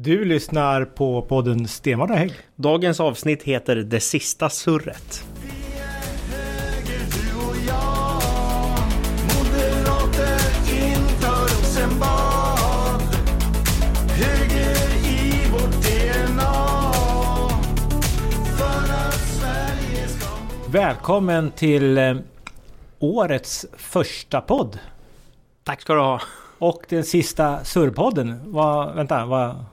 Du lyssnar på podden Stenvard och Hägg. Dagens avsnitt heter Det sista surret. Välkommen till eh, årets första podd. Tack ska du ha. Och den sista surrpodden. Vad, vänta, vad...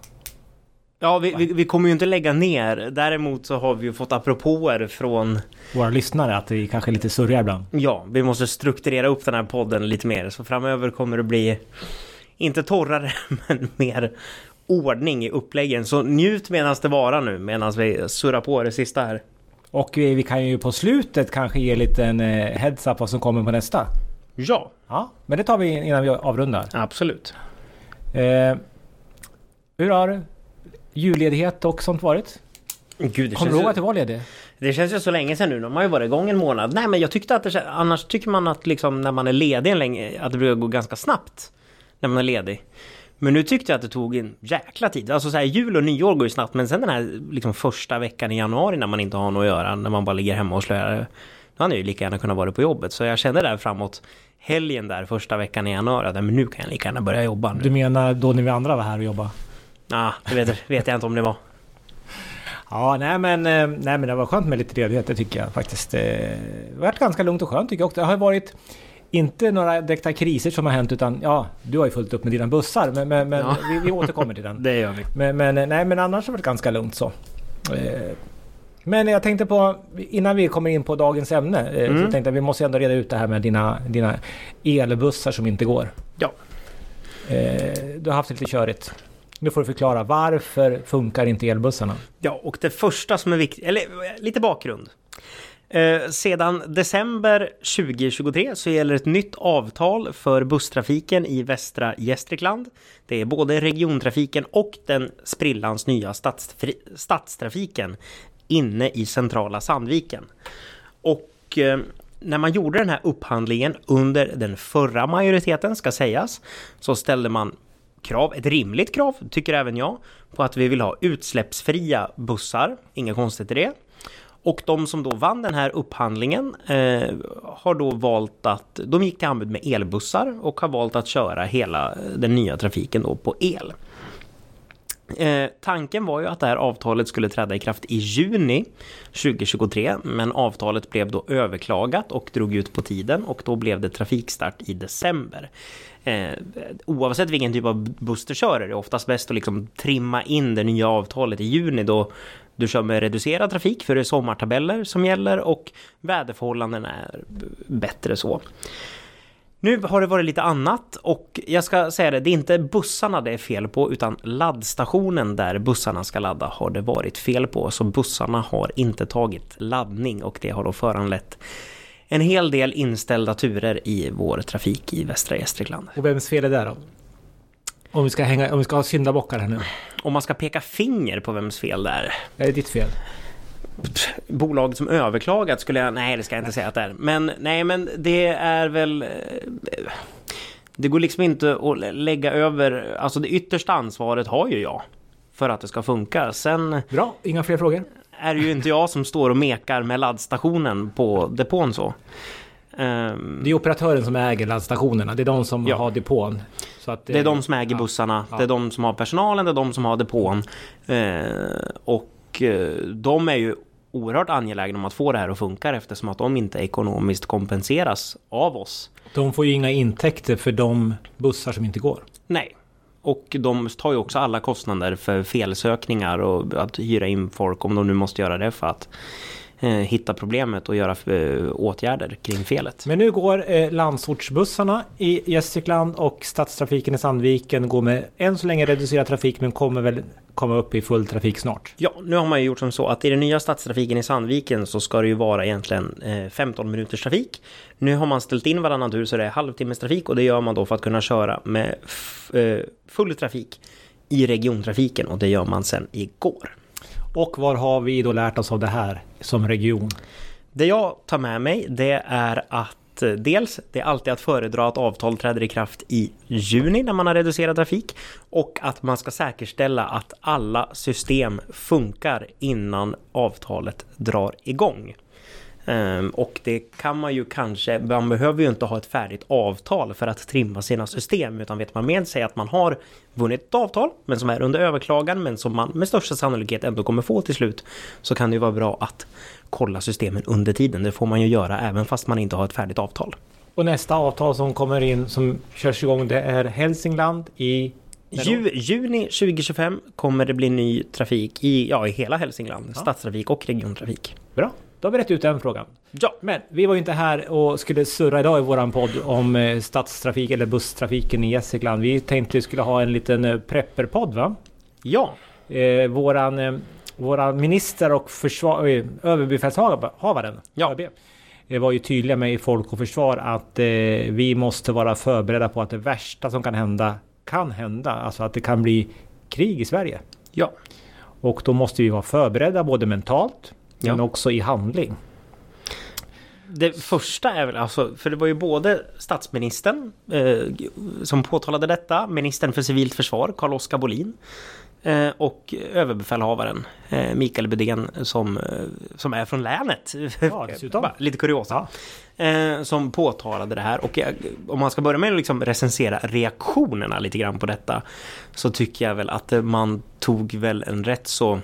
Ja, vi, vi, vi kommer ju inte lägga ner. Däremot så har vi ju fått apropåer från... Våra lyssnare att vi kanske är lite surriga ibland. Ja, vi måste strukturera upp den här podden lite mer. Så framöver kommer det bli... Inte torrare, men mer ordning i uppläggen. Så njut medan det vara nu, medan vi surrar på det sista här. Och vi, vi kan ju på slutet kanske ge en liten eh, heads up vad som kommer på nästa. Ja, Ja, men det tar vi innan vi avrundar. absolut. Eh, hur har julledighet och sånt varit? Gud, Kommer du ihåg att du var ledig? det känns ju så länge sedan nu. De har ju varit igång en månad. Nej, men jag tyckte att det Annars tycker man att liksom när man är ledig en länge, att det brukar gå ganska snabbt. När man är ledig. Men nu tyckte jag att det tog en jäkla tid. Alltså så här, jul och nyår går ju snabbt. Men sen den här liksom första veckan i januari när man inte har något att göra. När man bara ligger hemma och slöar. Då hade jag ju lika gärna kunnat vara på jobbet. Så jag kände där framåt helgen där första veckan i januari. Att men nu kan jag lika gärna börja jobba. Du Nu. menar då när vi andra var här och jobbade? Ah, det vet, vet jag inte om det var. Ja, nej men, eh, nej men det var skönt med lite ledighet, det tycker jag faktiskt. Det har varit ganska lugnt och skönt tycker jag också. Det har varit inte några direkta kriser som har hänt utan ja, du har ju fullt upp med dina bussar men, men, men Ja. vi, vi återkommer till den. Det gör vi. Men, men eh, nej men annars har det varit ganska lugnt så. Eh, Men jag tänkte på, innan vi kommer in på dagens ämne, eh, så Mm. tänkte jag vi måste ändå reda ut det här med dina, dina elbussar som inte går. Ja. Du har haft det lite körigt. Nu får du förklara, varför funkar inte elbussarna? Ja, och det första som är viktigt, eller lite bakgrund. Eh, sedan december 2023 så gäller ett nytt avtal för busstrafiken i västra Gästrikland. Det är både regiontrafiken och den sprillans nya stadstrafiken inne i centrala Sandviken. Och eh, när man gjorde den här upphandlingen under den förra majoriteten ska sägas så ställde man krav, ett rimligt krav tycker även jag, på att vi vill ha utsläppsfria bussar. Inga konstigt i det. Och de som då vann den här upphandlingen eh, har då valt att, de gick till anbud med elbussar och har valt att köra hela eh, den nya trafiken då på el. Eh, tanken var ju att det här avtalet skulle träda i kraft i juni 2023 men avtalet blev då överklagat och drog ut på tiden och då blev det trafikstart i december. Eh, oavsett vilken typ av buss du kör är det oftast bäst att liksom trimma in det nya avtalet i juni då du kör med reducerad trafik för det är sommartabeller som gäller och väderförhållandena är bättre så. Nu har det varit lite annat och jag ska säga det, det är inte bussarna det är fel på utan laddstationen där bussarna ska ladda har det varit fel på. Så bussarna har inte tagit laddning och det har då föranlett en hel del inställda turer i vår trafik i västra Gästrikland. Och vems fel är det då? Om vi ska, hänga, om vi ska ha syndabockar här nu. Om man ska peka finger på vems fel det är. Är det ditt fel? Bolaget som överklagat skulle jag, nej det ska jag inte säga att det är. Men nej men det är väl... eh, Det går liksom inte att lägga över, alltså det yttersta ansvaret har ju jag. För att det ska funka. Sen Bra, inga fler frågor. är det ju inte jag som står och mekar med laddstationen på depån så. Ehm, Det är operatören som äger laddstationerna. det är de som Ja. har depån. Så att Det är de som äger ja. bussarna, Ja. det är de som har personalen, det är de som har depån. Eh, och eh, de är ju oerhört angelägna om att få det här att funka eftersom att de inte ekonomiskt kompenseras av oss. De får ju inga intäkter för de bussar som inte går. Nej. Och de tar ju också alla kostnader för felsökningar och att hyra in folk om de nu måste göra det för att hitta problemet och göra eh, åtgärder kring felet. Men nu går eh, landsortsbussarna i Gästrikland och stadstrafiken i Sandviken går med än så länge reducerad trafik men kommer väl komma upp i full trafik snart. Ja, nu har man ju gjort som så att i den nya stadstrafiken i Sandviken så ska det ju vara egentligen eh, 15 minuters trafik. Nu har man ställt in varannan tur så det är halvtimmes trafik och det gör man då för att kunna köra med eh, full trafik i regiontrafiken och det gör man sen igår. Och vad har vi då lärt oss av det här som region? Det jag tar med mig det är att eh, dels, det är alltid att föredra att avtal träder i kraft i juni när man har reducerat trafik och att man ska säkerställa att alla system funkar innan avtalet drar igång. Ehm, och det kan man ju kanske, man behöver ju inte ha ett färdigt avtal för att trimma sina system utan vet man med sig att man har vunnit ett avtal men som är under överklagan men som man med största sannolikhet ändå kommer få till slut så kan det ju vara bra att kolla systemen under tiden. Det får man ju göra även fast man inte har ett färdigt avtal. Och nästa avtal som kommer in som körs igång det är Hälsingland i... Ju, juni 2025 kommer det bli ny trafik i, ja, i hela Hälsingland, Ja. stadstrafik och regiontrafik. Bra, då har vi rätt ut den frågan. Ja, Men vi var ju inte här och skulle surra idag i våran podd om eh, stadstrafik eller busstrafiken i Gästrikland. Vi tänkte vi skulle ha en liten eh, prepperpodd va? ja, Eh, våran, eh, våran minister och försvar, eh, överbefälhavaren Ja. ÖB, eh, var ju tydliga med i Folk och Försvar att eh, vi måste vara förberedda på att det värsta som kan hända kan hända. Alltså att det kan bli krig i Sverige. ja, Och då måste vi vara förberedda både mentalt men Ja. också i handling. Det första är väl alltså, för det var ju både statsministern eh, som påtalade detta, ministern för civilt försvar, Carl-Oskar Bolin, eh, och överbefälhavaren eh, Mikael Bydén som, eh, som är från länet. Ja, Lite kuriosa. Eh, som påtalade det här och jag, om man ska börja med att liksom recensera reaktionerna lite grann på detta så tycker jag väl att man tog väl en rätt så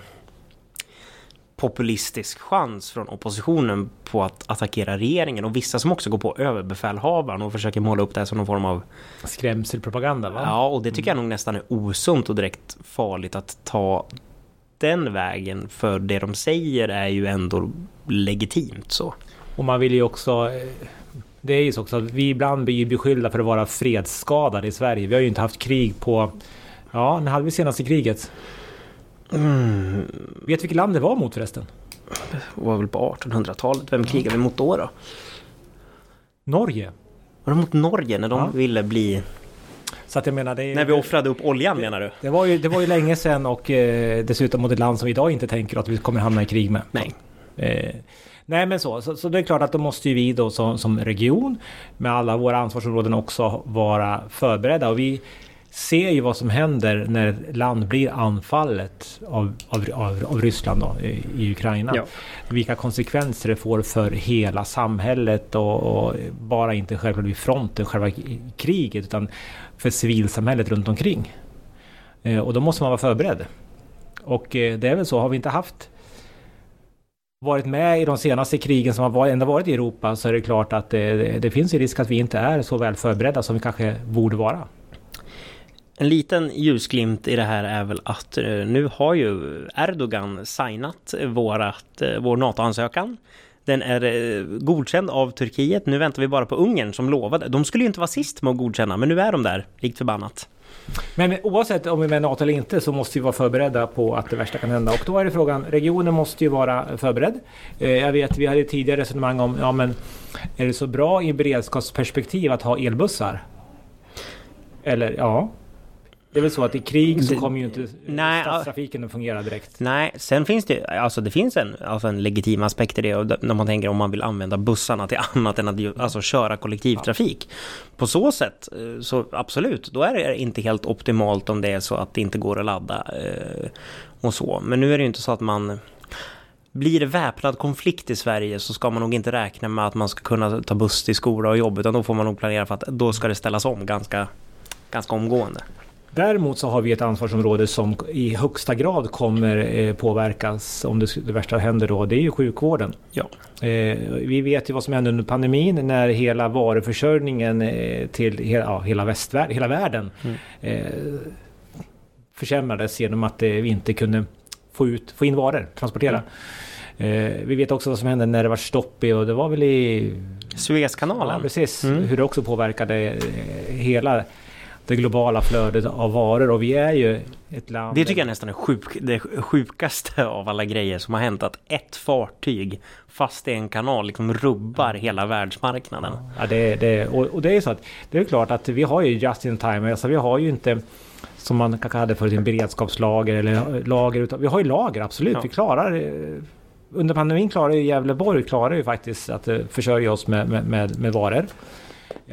populistisk chans från oppositionen på att attackera regeringen och vissa som också går på överbefälhavaren och försöker måla upp det här som någon form av Skrämselpropaganda va? Ja, och det tycker jag nog nästan är osunt och direkt farligt att ta den vägen för det de säger är ju ändå legitimt så. Och man vill ju också... eh, Det är ju så också att vi ibland blir beskyllda för att vara fredsskadade i Sverige. Vi har ju inte haft krig på... Ja, när hade vi senaste kriget? Mm, Vet vilket land det var mot förresten? var väl på 1800-talet. Vem krigade vi mot då då? Norge. Var det mot Norge när de Ja. ville bli... Så att jag menar det... är- När vi offrade upp oljan menar du? Det var, ju, det var ju länge sedan och eh, dessutom mot ett land som vi idag inte tänker att vi kommer hamna i krig med. Nej. Eh, nej men så, så, så det är klart att då måste ju vi då som, som region med alla våra ansvarsområden också vara förberedda. Och vi ser ju vad som händer när ett land blir anfallet av, av, av, av Ryssland då, i, i Ukraina. Ja. Vilka konsekvenser det får för hela samhället och, och bara inte självklart vid fronten, själva kriget, utan för civilsamhället runt omkring. Eh, och då måste man vara förberedd. Och eh, det är väl så, har vi inte haft varit med i de senaste krigen som har varit, ändå varit i Europa så är det klart att det, det, det finns ju risk att vi inte är så väl förberedda som vi kanske borde vara. En liten ljusglimt i det här är väl att eh, nu har ju Erdogan signat eh, vårat, eh, vår NATO-ansökan. Den är godkänd av Turkiet. Nu väntar vi bara på Ungern som lovade. De skulle ju inte vara sist med att godkänna, men nu är de där, likt förbannat. Men oavsett om vi är med i NATO eller inte så måste vi vara förberedda på att det värsta kan hända. Och då är det frågan, regionen måste ju vara förberedd. Jag vet, vi hade tidigare resonemang om, ja men är det så bra i beredskapsperspektiv att ha elbussar? Eller ja. Det är väl så att i krig så kommer ju inte Nej, stadstrafiken att fungera direkt. Nej, sen finns det alltså det finns en, alltså en legitim aspekt i det och när man tänker om man vill använda bussarna till annat än att alltså köra kollektivtrafik. På så sätt, eh, så absolut, då är det inte helt optimalt om det är så att det inte går att ladda eh, och så. Men nu är det ju inte så att man blir det väpnad konflikt i Sverige så ska man nog inte räkna med att man ska kunna ta buss till skola och jobb utan då får man nog planera för att då ska det ställas om ganska, ganska omgående. Däremot så har vi ett ansvarsområde som i högsta grad kommer eh, påverkas om det, det värsta händer då. Det är ju sjukvården. Ja. Eh, vi vet ju vad som hände under pandemin när hela varuförsörjningen eh, till hela, ja, hela västvärlden, hela världen Mm. försämrades genom att vi inte kunde få, ut, få in varor, transportera. Eh, vi vet också vad som hände när det var stopp i, och det var väl i... Suezkanalen. Ja, precis. Mm. Hur det också påverkade hela det globala flödet av varor och vi är ju ett land... Det tycker jag nästan är sjuk, det sjukaste av alla grejer som har hänt. Att ett fartyg, fast i en kanal, liksom rubbar hela världsmarknaden. Ja, det, det, och, och det är så att det är klart att vi har ju just in time, alltså vi har ju inte som man kanske hade förut en beredskapslager eller lager, utan vi har ju lager absolut. Ja. Vi klarar under pandemin klarar ju Gävleborg klarar ju faktiskt att eh, försörja oss med, med, med, med varor.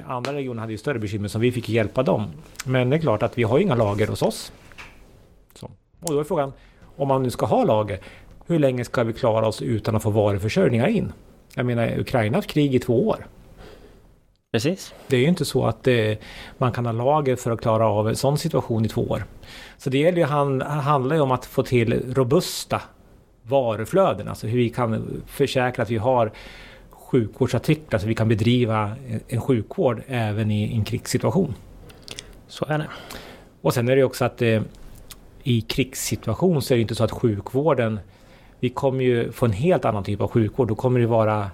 Andra regioner hade ju större bekymmer som vi fick hjälpa dem. Men det är klart att vi har inga lager hos oss. Så. Och då är frågan, om man nu ska ha lager, hur länge ska vi klara oss utan att få varuförsörjningar in? Jag menar, Ukraina har haft krig i två år. Precis. Det är ju inte så att eh, man kan ha lager för att klara av en sån situation i två år. Så det gäller ju, han, handlar ju om att få till robusta varuflöden, alltså hur vi kan försäkra att vi har sjukvårdsartiklar så vi kan bedriva en, sjukvård även i en krigssituation. Så är det. Och sen är det också att eh, i krigssituation så är det inte så att sjukvården vi kommer ju få en helt annan typ av sjukvård. Då kommer det vara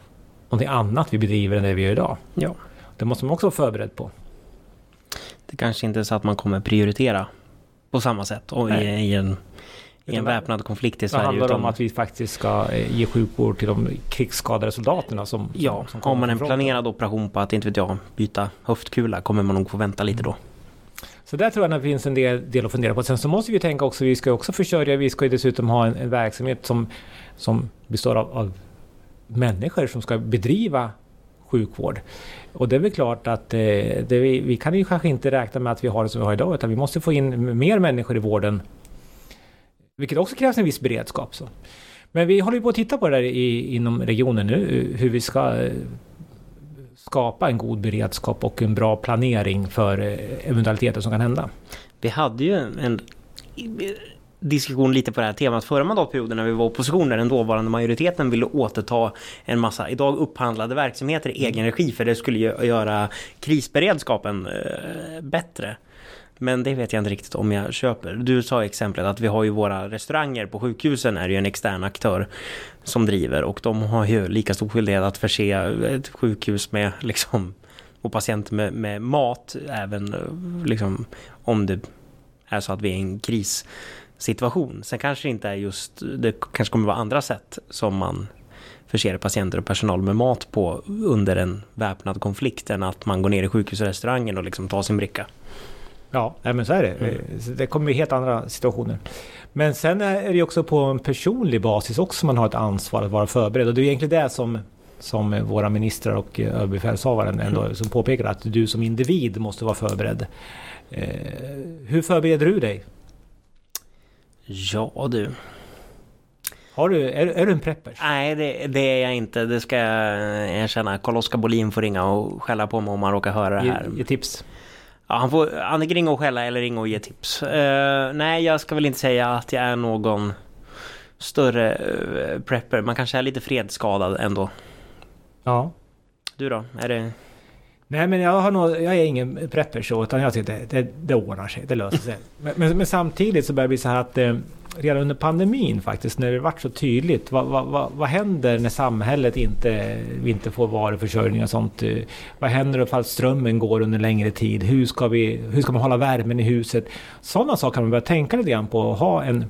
någonting annat vi bedriver än det vi gör idag. Ja. Det måste man också vara förberedd på. Det kanske inte är så att man kommer prioritera på samma sätt och i, i en, i en väpnad konflikt i Det Sverige. handlar om utan- att vi faktiskt ska eh, ge sjukvård till de krigsskadade soldaterna som, Ja, som, har man en planerad operation på att, inte vet jag, byta höftkula kommer man nog få vänta lite då. Så där tror jag att det finns en del, del att fundera på. Sen så måste vi tänka också, vi ska också försörja, vi ska ju dessutom ha en, en verksamhet som, som består av, av människor som ska bedriva sjukvård. Och det är väl klart att eh, det, vi, vi kan ju kanske inte räkna med att vi har det som vi har idag, utan vi måste få in mer människor i vården. Vilket också krävs en viss beredskap. Så. Men vi håller ju på att titta på det där i, inom regionen nu, eh, hur vi ska eh, skapa en god beredskap och en bra planering för eh, eventualiteter som kan hända. Vi hade ju en diskussion lite på det här temat förra mandatperioden när vi var i opposition där den dåvarande majoriteten ville återta en massa idag upphandlade verksamheter i egen regi för det skulle ju göra krisberedskapen bättre. Men det vet jag inte riktigt om jag köper. Du sa exemplet att vi har ju våra restauranger på sjukhusen är ju en extern aktör som driver och de har ju lika stor skyldighet att förse ett sjukhus med liksom och patienter med, med mat även liksom om det är så att vi är i en krissituation. Sen kanske det inte är just, det kanske kommer vara andra sätt som man förser patienter och personal med mat på under en väpnad konflikt än att man går ner i sjukhusrestaurangen och liksom tar sin bricka. Ja, nej, men så är det. Mm. Det kommer i helt andra situationer. Men sen är det ju också på en personlig basis också man har ett ansvar att vara förberedd. Och det är egentligen det som, som våra ministrar och eh, överbefälhavaren ändå Mm. som påpekar att du som individ måste vara förberedd. Eh, hur förbereder du dig? Ja du. Har du, är, är du en preppers? Nej, det, det är jag inte. Det ska jag erkänna. Carl-Oskar Bolin får ringa och skälla på mig om han råkar höra det här. Ge, ge tips. Ja, han får antingen ringa och skälla eller ringa och ge tips. Eh, nej, jag ska väl inte säga att jag är någon större eh, prepper. Man kanske är lite fredsskadad ändå. Ja. Du då? Är det... Nej men jag, har nog, jag är ingen prepper så utan jag tycker det, det, det ordnar sig, det löser sig. Men, men, men samtidigt så börjar det bli så här att eh, redan under pandemin faktiskt när det vart så tydligt. Vad, vad, vad, vad händer när samhället inte, vi inte får varuförsörjning och sånt? Eh, vad händer ifall strömmen går under längre tid? Hur ska, vi, hur ska man hålla värmen i huset? Sådana saker kan man börja tänka lite grann på och ha en,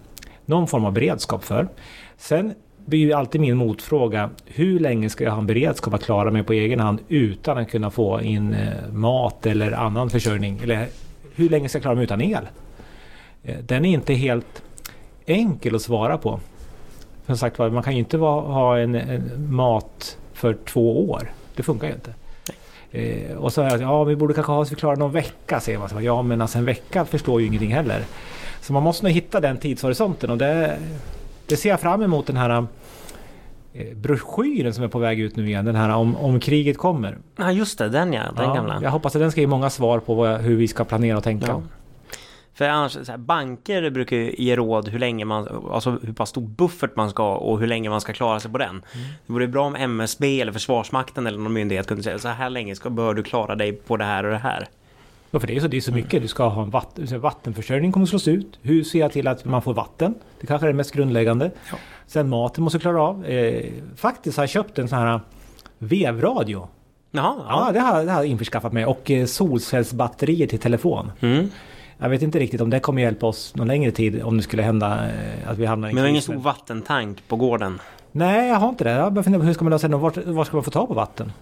någon form av beredskap för. Sen blir ju alltid min motfråga. Hur länge ska jag ha en beredskap att klara mig på egen hand utan att kunna få in eh, mat eller annan försörjning? Eller hur länge ska jag klara mig utan el? Eh, den är inte helt enkel att svara på. Som sagt var, man kan ju inte ha en, en mat för två år. Det funkar ju inte. Eh, och så säger det, ja vi borde kanske ha så vi klarar någon vecka säger man. Så, Ja men alltså en vecka förstår ju ingenting heller. Så man måste nog hitta den tidshorisonten och det, det ser jag fram emot den här eh, broschyren som är på väg ut nu igen. Den här om, om kriget kommer. Ja, just det. Den ja. Den Ja, gamla. Jag hoppas att den ska ge många svar på vad, hur vi ska planera och tänka. Ja. För annars, här, banker brukar ju ge råd hur länge man, alltså hur pass stor buffert man ska ha och hur länge man ska klara sig på den. Mm. Det vore bra om MSB eller Försvarsmakten eller någon myndighet kunde säga så här länge ska, bör du klara dig på det här och det här. Ja, för det är, så, det är så mycket. Du ska ha en vatten, vattenförsörjning kommer att slås ut. Hur ser jag till att man får vatten? Det kanske är det mest grundläggande. Ja. Sen maten måste klara av. Eh, faktiskt har jag köpt en sån här vevradio. Jaha, Ja, det har, det har jag införskaffat mig. Och eh, solcellsbatterier till telefon. Mm. Jag vet inte riktigt om det kommer hjälpa oss någon längre tid om det skulle hända eh, att vi hamnar i en Men det är ingen stor vattentank på gården. Nej, jag har inte det. Jag bara funderar på hur ska man lösa det? Var, var ska man få tag på vatten?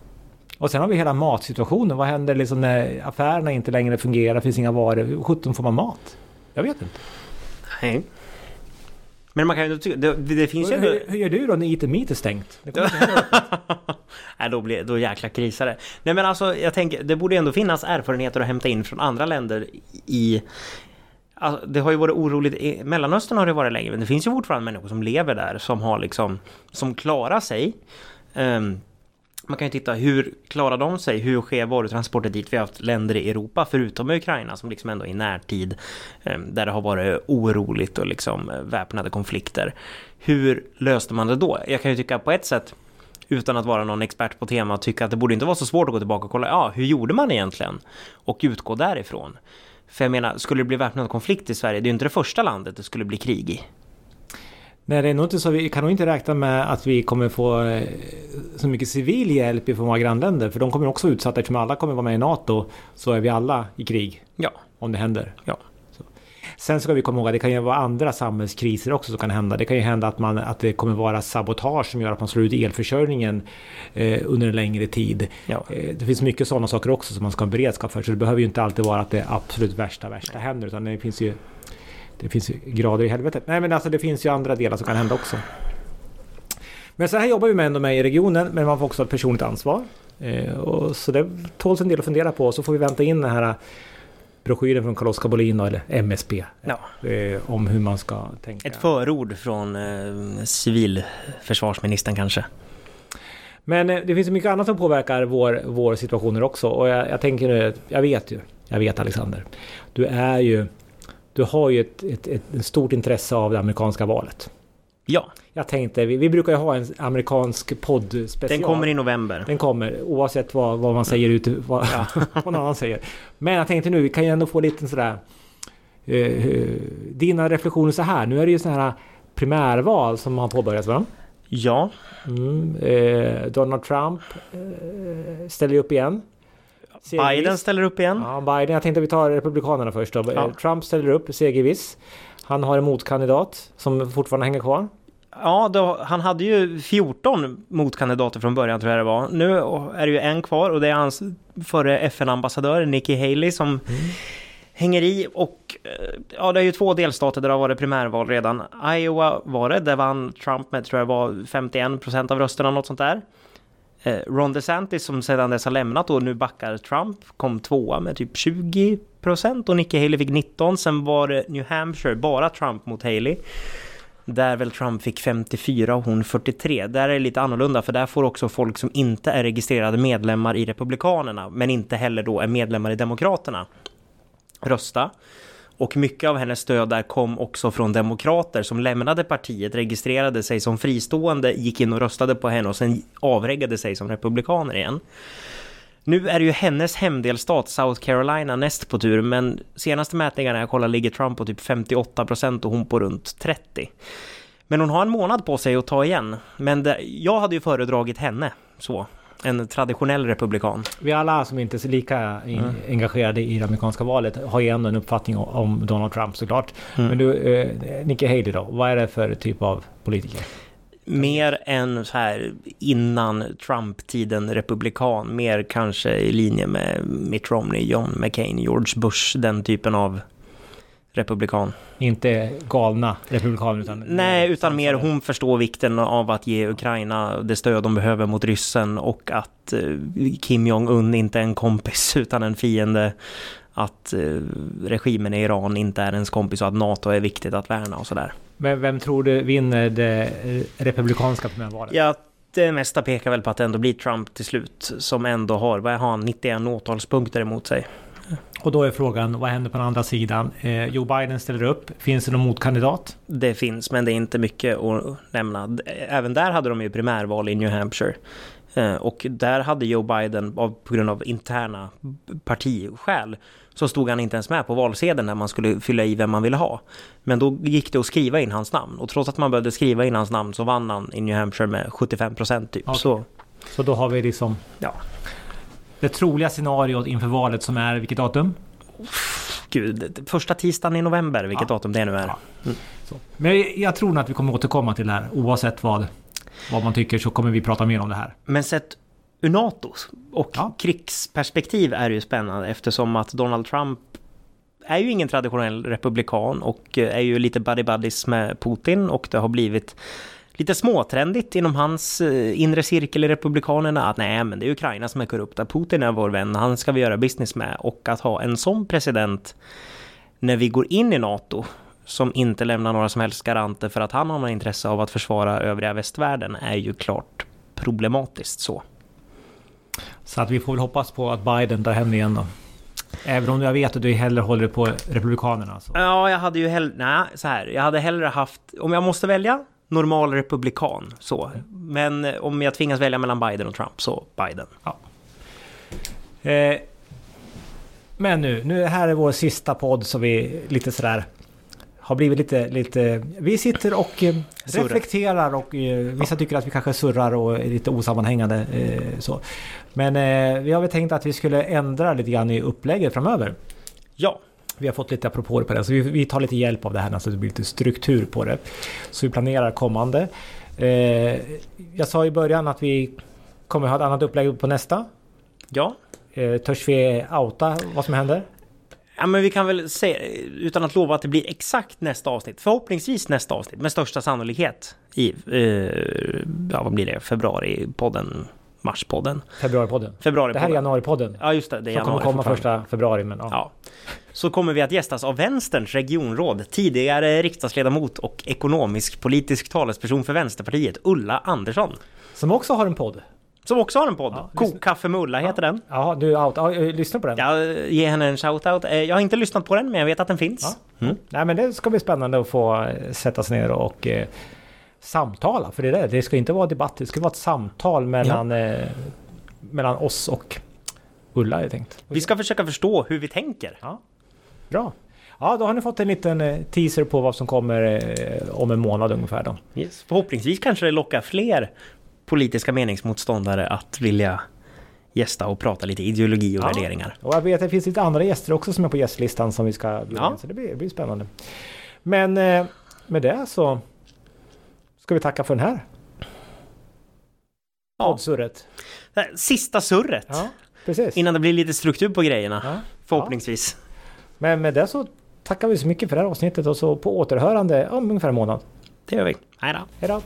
Och sen har vi hela matsituationen. Vad händer liksom när affärerna inte längre fungerar? finns inga varor. Hur sjutton får man mat? Jag vet inte. Nej. Men man kan ju tycka, det, det finns ju. Hur, hur gör du då när IT-meet är stängt? Det kommer inte hända. Nej, då, blir, då jäkla krisar det. Nej men alltså, jag tänker, det borde ändå finnas erfarenheter att hämta in från andra länder i... Alltså, det har ju varit oroligt, i Mellanöstern har det varit länge, men det finns ju fortfarande människor som lever där, som har liksom, som klarar sig. Ehm, man kan ju titta, hur klarar de sig? Hur sker varutransporter dit? Vi har haft länder i Europa, förutom Ukraina, som liksom ändå i närtid, ehm, där det har varit oroligt och liksom eh, väpnade konflikter. Hur löste man det då? Jag kan ju tycka på ett sätt, utan att vara någon expert på temat, tycka att det borde inte vara så svårt att gå tillbaka och kolla, ja, hur gjorde man egentligen? Och utgå därifrån. För jag menar, skulle det bli väpnad konflikt i Sverige, det är ju inte det första landet det skulle bli krig i. Nej, det är nog inte så. Vi kan nog inte räkna med att vi kommer få eh, så mycket civil hjälp från våra grannländer. För de kommer också utsatta eftersom alla kommer vara med i NATO. Så är vi alla i krig. Ja. Om det händer. Ja. Så. Sen ska vi komma ihåg att det kan ju vara andra samhällskriser också som kan hända. Det kan ju hända att, man, att det kommer vara sabotage som gör att man slår ut elförsörjningen eh, under en längre tid. Ja. Eh, det finns mycket sådana saker också som man ska ha beredskap för. Så det behöver ju inte alltid vara att det absolut värsta värsta händer. Utan det finns ju det finns ju grader i helvetet. Nej men alltså det finns ju andra delar som kan hända också. Men så här jobbar vi med ändå med i regionen, men man får också ett personligt ansvar. Eh, och så det tåls en del att fundera på. Så får vi vänta in den här broschyren från Carl-Oskar Bolin eller MSB. Ja. Eh, om hur man ska tänka. Ett förord från eh, civilförsvarsministern kanske. Men eh, det finns ju mycket annat som påverkar vår, vår situationer också. Och jag, jag tänker nu, jag vet ju, jag vet Alexander. Du är ju, du har ju ett, ett, ett, stort intresse av det amerikanska valet. Ja, Jag tänkte, vi, vi brukar ju ha en amerikansk podd special. den kommer i november. Den kommer oavsett vad, vad man säger ute, vad, vad någon annan säger. Men jag tänkte nu, vi kan ju ändå få lite sådär... Eh, dina reflektioner så här. Nu är det ju sådana här primärval som har påbörjats va? Ja, Mm, eh, Donald Trump eh, ställer upp igen. Segerviss. Biden ställer upp igen. Ja, Biden. Jag tänkte att vi tar Republikanerna först då. Ja. Eh, Trump ställer upp segerviss. Han har en motkandidat som fortfarande hänger kvar. Ja, då, han hade ju 14 motkandidater från början tror jag det var. Nu är det ju en kvar och det är hans före FN-ambassadör Nikki Haley som hänger i och eh, ja, det är ju två delstater där det har varit primärval redan. Iowa var det, där vann Trump med tror jag var 51% av rösterna, något sånt där. Eh, Ron DeSantis som sedan dess har lämnat och nu backar Trump kom tvåa med typ 20% och Nikki Haley fick 19. Sen var det New Hampshire, bara Trump mot Haley. Där väl Trump fick 54 och hon 43. Där är det lite annorlunda för där får också folk som inte är registrerade medlemmar i Republikanerna men inte heller då är medlemmar i Demokraterna rösta. Och mycket av hennes stöd där kom också från demokrater som lämnade partiet, registrerade sig som fristående, gick in och röstade på henne och sen avreggade sig som republikaner igen. Nu är det ju hennes hemdelstat South Carolina näst på tur, men senaste mätningarna jag kollar ligger Trump på typ 58% och hon på runt 30%. Men hon har en månad på sig att ta igen. Men det, jag hade ju föredragit henne, så. En traditionell republikan. Vi alla som inte är lika in, engagerade i det amerikanska valet har ju ändå en uppfattning om, Donald Trump såklart. Men du, eh, Nikki Haley då? Vad är det för typ av politiker? Mer än så här innan Trump-tiden republikan, mer kanske i linje med Mitt Romney, John McCain, George Bush, den typen av republikan. Inte galna republikaner utan... Nej, utan mer hon förstår vikten av att ge Ukraina det stöd de behöver mot ryssen och att eh, Kim Jong-Un inte är en kompis utan en fiende. Att eh, regimen i Iran inte är ens kompis och att NATO är viktigt att värna och sådär. Men vem tror du vinner det eh, republikanska primärvalet? Ja, det mesta pekar väl på att det ändå blir Trump till slut som ändå har, vad har han, 91 åtalspunkter emot sig. Och då är frågan, vad händer på den andra sidan? Eh, Joe Biden ställer upp. Finns det någon motkandidat? Det finns, men det är inte mycket att nämna. Även där hade de ju primärval i New Hampshire. Eh, Och där hade Joe Biden, av, på grund av interna partiskäl, så stod han inte ens med på valsedeln när man skulle fylla i vem man ville ha. Men då gick det att skriva in hans namn. Och trots att man behövde skriva in hans namn så vann han i New Hampshire med 75% typ. Okej. Så Så då har vi liksom ja, det troliga scenariot inför valet som är vilket datum? gud, första tisdagen i november, vilket Ja. datum det nu är. Ja. Så. Men jag, jag tror att vi kommer återkomma till det här oavsett vad, vad man tycker så kommer vi prata mer om det här. Men sett ur NATOs och Ja. krigsperspektiv är det ju spännande eftersom att Donald Trump är ju ingen traditionell republikan och eh, är ju lite buddy buddies med Putin och det har blivit lite småtrendigt inom hans eh, inre cirkel i Republikanerna att nej, men det är Ukraina som är korrupta. Putin är vår vän, han ska vi göra business med och att ha en sån president när vi går in i NATO som inte lämnar några som helst garanter för att han har något intresse av att försvara övriga västvärlden är ju klart problematiskt så. Så att vi får väl hoppas på att Biden tar hem det igen då. Även om jag vet att du hellre håller på Republikanerna. Så. Ja, jag hade ju hellre, nej, så här, jag hade hellre haft, om jag måste välja, normal republikan, så. Men eh, om jag tvingas välja mellan Biden och Trump, så Biden. Eh, men nu, nu här är vår sista podd så vi lite sådär har blivit lite, lite... Vi sitter och eh, reflekterar och eh, vissa tycker att vi kanske surrar och är lite osammanhängande. Eh, så. Men vi har väl tänkt att vi skulle ändra lite grann i upplägget framöver. Ja, Vi har fått lite apropåer på det, så vi, vi tar lite hjälp av det här så det blir lite struktur på det. Så vi planerar kommande. Eh, jag sa i början att vi kommer ha ett annat upplägg på nästa. ja. Eh, törs vi outa vad som händer? Ja, men vi kan väl säga, utan att lova att det blir exakt nästa avsnitt, förhoppningsvis nästa avsnitt, med största sannolikhet i, eh, ja vad blir det, februari-podden, mars-podden, Februaripodden. Det februari-podden. här är januaripodden. Ja, just det, det är Som kommer komma första februari. Men, ja. Ja. Så kommer vi att gästas av Vänsterns regionråd, tidigare riksdagsledamot och ekonomisk politisk talesperson för Vänsterpartiet, Ulla Andersson. Som också har en podd. Som också har en podd. Ja, Kokkaffe med Ulla heter den. Ja, du out. Ja, lyssna på den. Jag ger henne en shoutout. Eh, Jag har inte lyssnat på den, men jag vet att den finns. Mm. Nej, men det ska bli spännande att få eh, sätta sig ner och eh, samtala. För det är det. Det ska inte vara debatt. Det ska vara ett samtal mellan, eh, mellan oss och Ulla, är tänkt. Vi ska försöka förstå hur vi tänker. Bra. Ja, då har ni fått en liten eh, teaser på vad som kommer eh, om en månad ungefär då. Yes. Förhoppningsvis kanske det lockar fler politiska meningsmotståndare att vilja gästa och prata lite ideologi och Ja. värderingar. Och jag vet att det finns lite andra gäster också som är på gästlistan som vi ska bjuda Ja. in. Så det blir, det blir spännande. Men eh, med det så ska vi tacka för den här. Ja. Poddsurret. Det här Sista surret! Ja, precis. Innan det blir lite struktur på grejerna. Ja. Förhoppningsvis. Men med det så tackar vi så mycket för det här avsnittet och så på återhörande om ungefär en månad. Det gör vi. Hej då! Hej då!